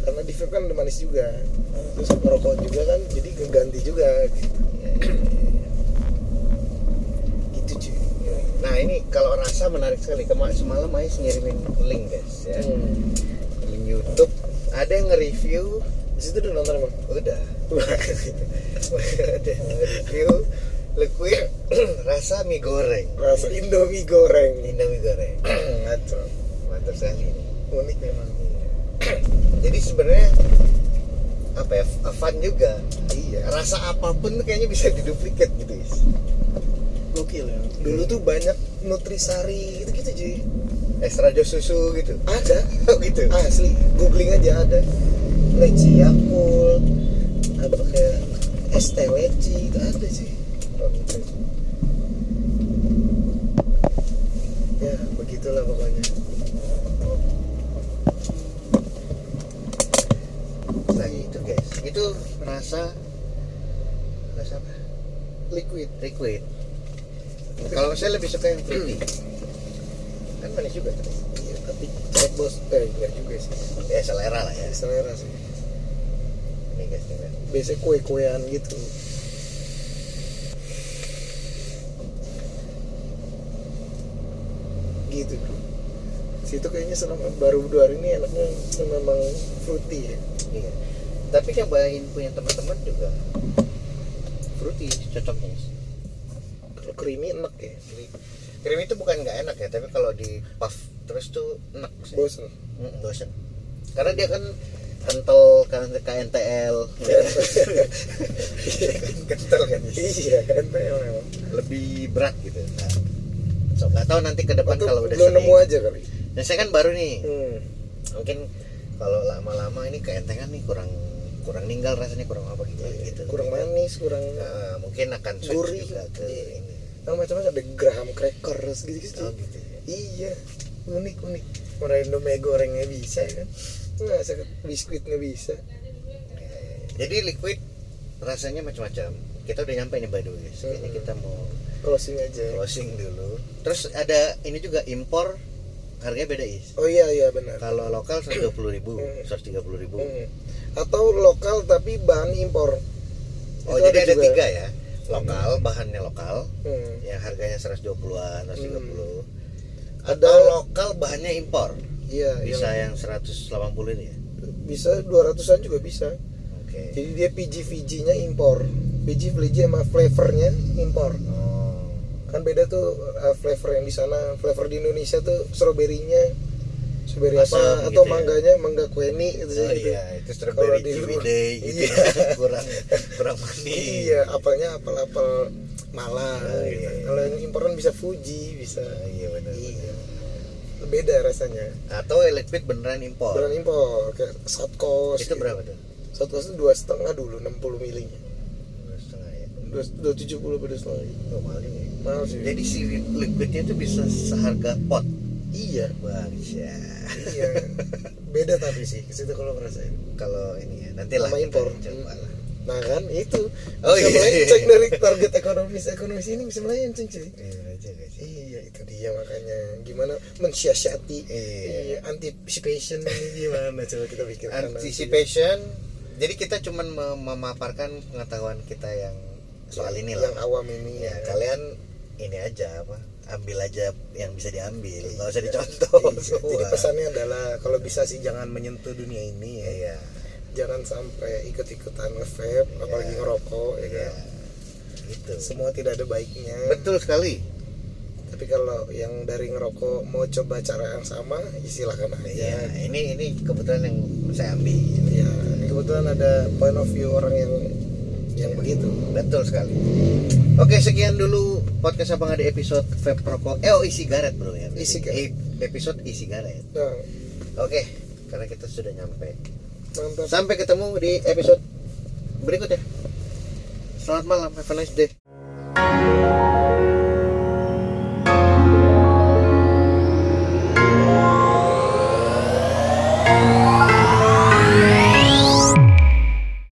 karena di vape kan manis juga terus merokok juga kan jadi ngeganti juga gitu Iya, iya, iya. gitu cuy Nah ini kalau rasa menarik sekali. Kemarin semalam Ais ngirimin link guys ya. hmm. Link YouTube. Ada yang nge-review. di situ udah nonton emang Udah. ada yang nge-review liquid [CLEARS THROAT] rasa mie goreng. rasa indomie goreng Indomie goreng. [CLEARS THROAT] ngaco Mantap sekali. unik memang [CLEARS THROAT] Jadi sebenarnya apa ya fun juga. iya Rasa apa pun tuh kayaknya bisa diduplikat gitu Is. Gokil ya dulu tuh banyak nutrisari gitu gitu cuy Extra jos susu gitu. ada Oh gitu. asli googling aja ada leci yakult apa kayak es teh leci itu ada sih Oh, gitu. ya begitulah pokoknya Nah itu guys, itu rasa rasa apa? liquid Liquid. Kalau saya lebih suka yang fruity kan manis juga. Iya tapi cek bos eh enggak juga sih. Ya selera lah ya. Selera sih. Ini guys ini biasanya kue-kuean gitu. Gitu bro. Situ kayaknya selama baru dua hari ini enaknya memang fruity ya. Iya. Tapi cobain punya teman-teman juga. Fruity cocoknya guys. Kalau creamy enak ya. Krim itu bukan nggak enak ya tapi kalau di puff terus tuh enak sih. bosen. Mm, bosen. Karena dia kan kental kan KNTL [LAUGHS] kental kan? Iya memang. Lebih berat gitu. Nah, so nggak tahu nanti ke depan kalau udah belum sering. nemu aja kali? Dan saya kan baru nih. Hmm. mungkin kalau lama-lama ini keentengan nih kurang kurang ninggal rasanya kurang apa gitu gitu. kurang manis kurang Nah, mungkin akan Gurih. ke Iya. Nah, macam-macam ada graham crackers gitu-gitu. oh, gitu ya. Iya, unik unik. Orang Indomie gorengnya bisa kan? Usah biskuitnya bisa. jadi liquid rasanya macam-macam kita udah nyampe nih by the way guys. kayaknya Hmm. kita mau Closing aja. ya. closing dulu terus ada ini juga impor harganya beda is Oh iya iya benar. kalau lokal 120 ribu Hmm. 130 ribu Hmm. Atau lokal tapi bahan impor. oh Itu jadi ada juga. tiga ya lokal bahannya lokal Hmm. yang harganya 120-an 130 Hmm. atau Ada- lokal bahannya impor Iya. bisa yang yang 180 ini ya bisa 200-an juga bisa. oke Jadi dia PG VG-nya impor. PG VG sama flavornya impor. oh Kan beda tuh uh, flavor yang di sana, flavor di Indonesia tuh strawberry-nya Asam apa gitu atau ya? mangganya mangga kueni gitu Oh gitu. iya, itu strawberry di day gitu Iya. ya. [LAUGHS] kurang kurang manis. Iya, apelnya apel-apel Malang. Oh, gitu. iya, iya. Kalau yang impor kan bisa Fuji, bisa. Oh, iya benar. Iya. Beda rasanya. Atau liquid beneran impor. Beneran impor kayak Southcoast. Itu berapa tuh? Southcoast itu dua setengah dulu 60 milinya. Dua setengah ya. Dua tujuh puluh pada setengah. Oh, mahal ya. Mahal sih. Jadi si liquidnya itu bisa seharga pot. Iya, Bangsya. iya. Beda tapi sih, ke situ kalau ngerasain. Kalau ini ya, nanti lah impor. coba lah. Nah kan itu Oh, bisa iya. melenceng dari target ekonomis ekonomis ini bisa melenceng cuy. Iya juga sih. Iya itu dia makanya gimana mensiasati Iya. iya, anticipation ini gimana coba kita pikirkan nanti. Anticipation. Jadi kita cuman mem- memaparkan pengetahuan kita yang soal ini lah. yang awam ini ya kalian ini aja apa ambil aja yang bisa diambil nggak usah Iya. dicontoh Iya, semua. Jadi pesannya adalah kalau bisa sih jangan menyentuh dunia ini ya. iya Jangan sampai ikut-ikutan nge-vape, Iya. apalagi ngerokok ya iya kan. gitu Semua tidak ada baiknya. betul sekali Tapi kalau yang dari ngerokok mau coba cara yang sama, ya silahkan aja. iya ini ini kebetulan yang saya ambil Ya, ini kebetulan ada point of view orang yang yang begitu. betul sekali. Oke sekian dulu podcast abang ada episode vape rokok. Eh oh isi garet bro ya. E-cigarette. Eh, episode isi garet. Nah, oke karena kita sudah nyampe. Mantap. sampai ketemu di episode berikutnya. Selamat malam have a nice day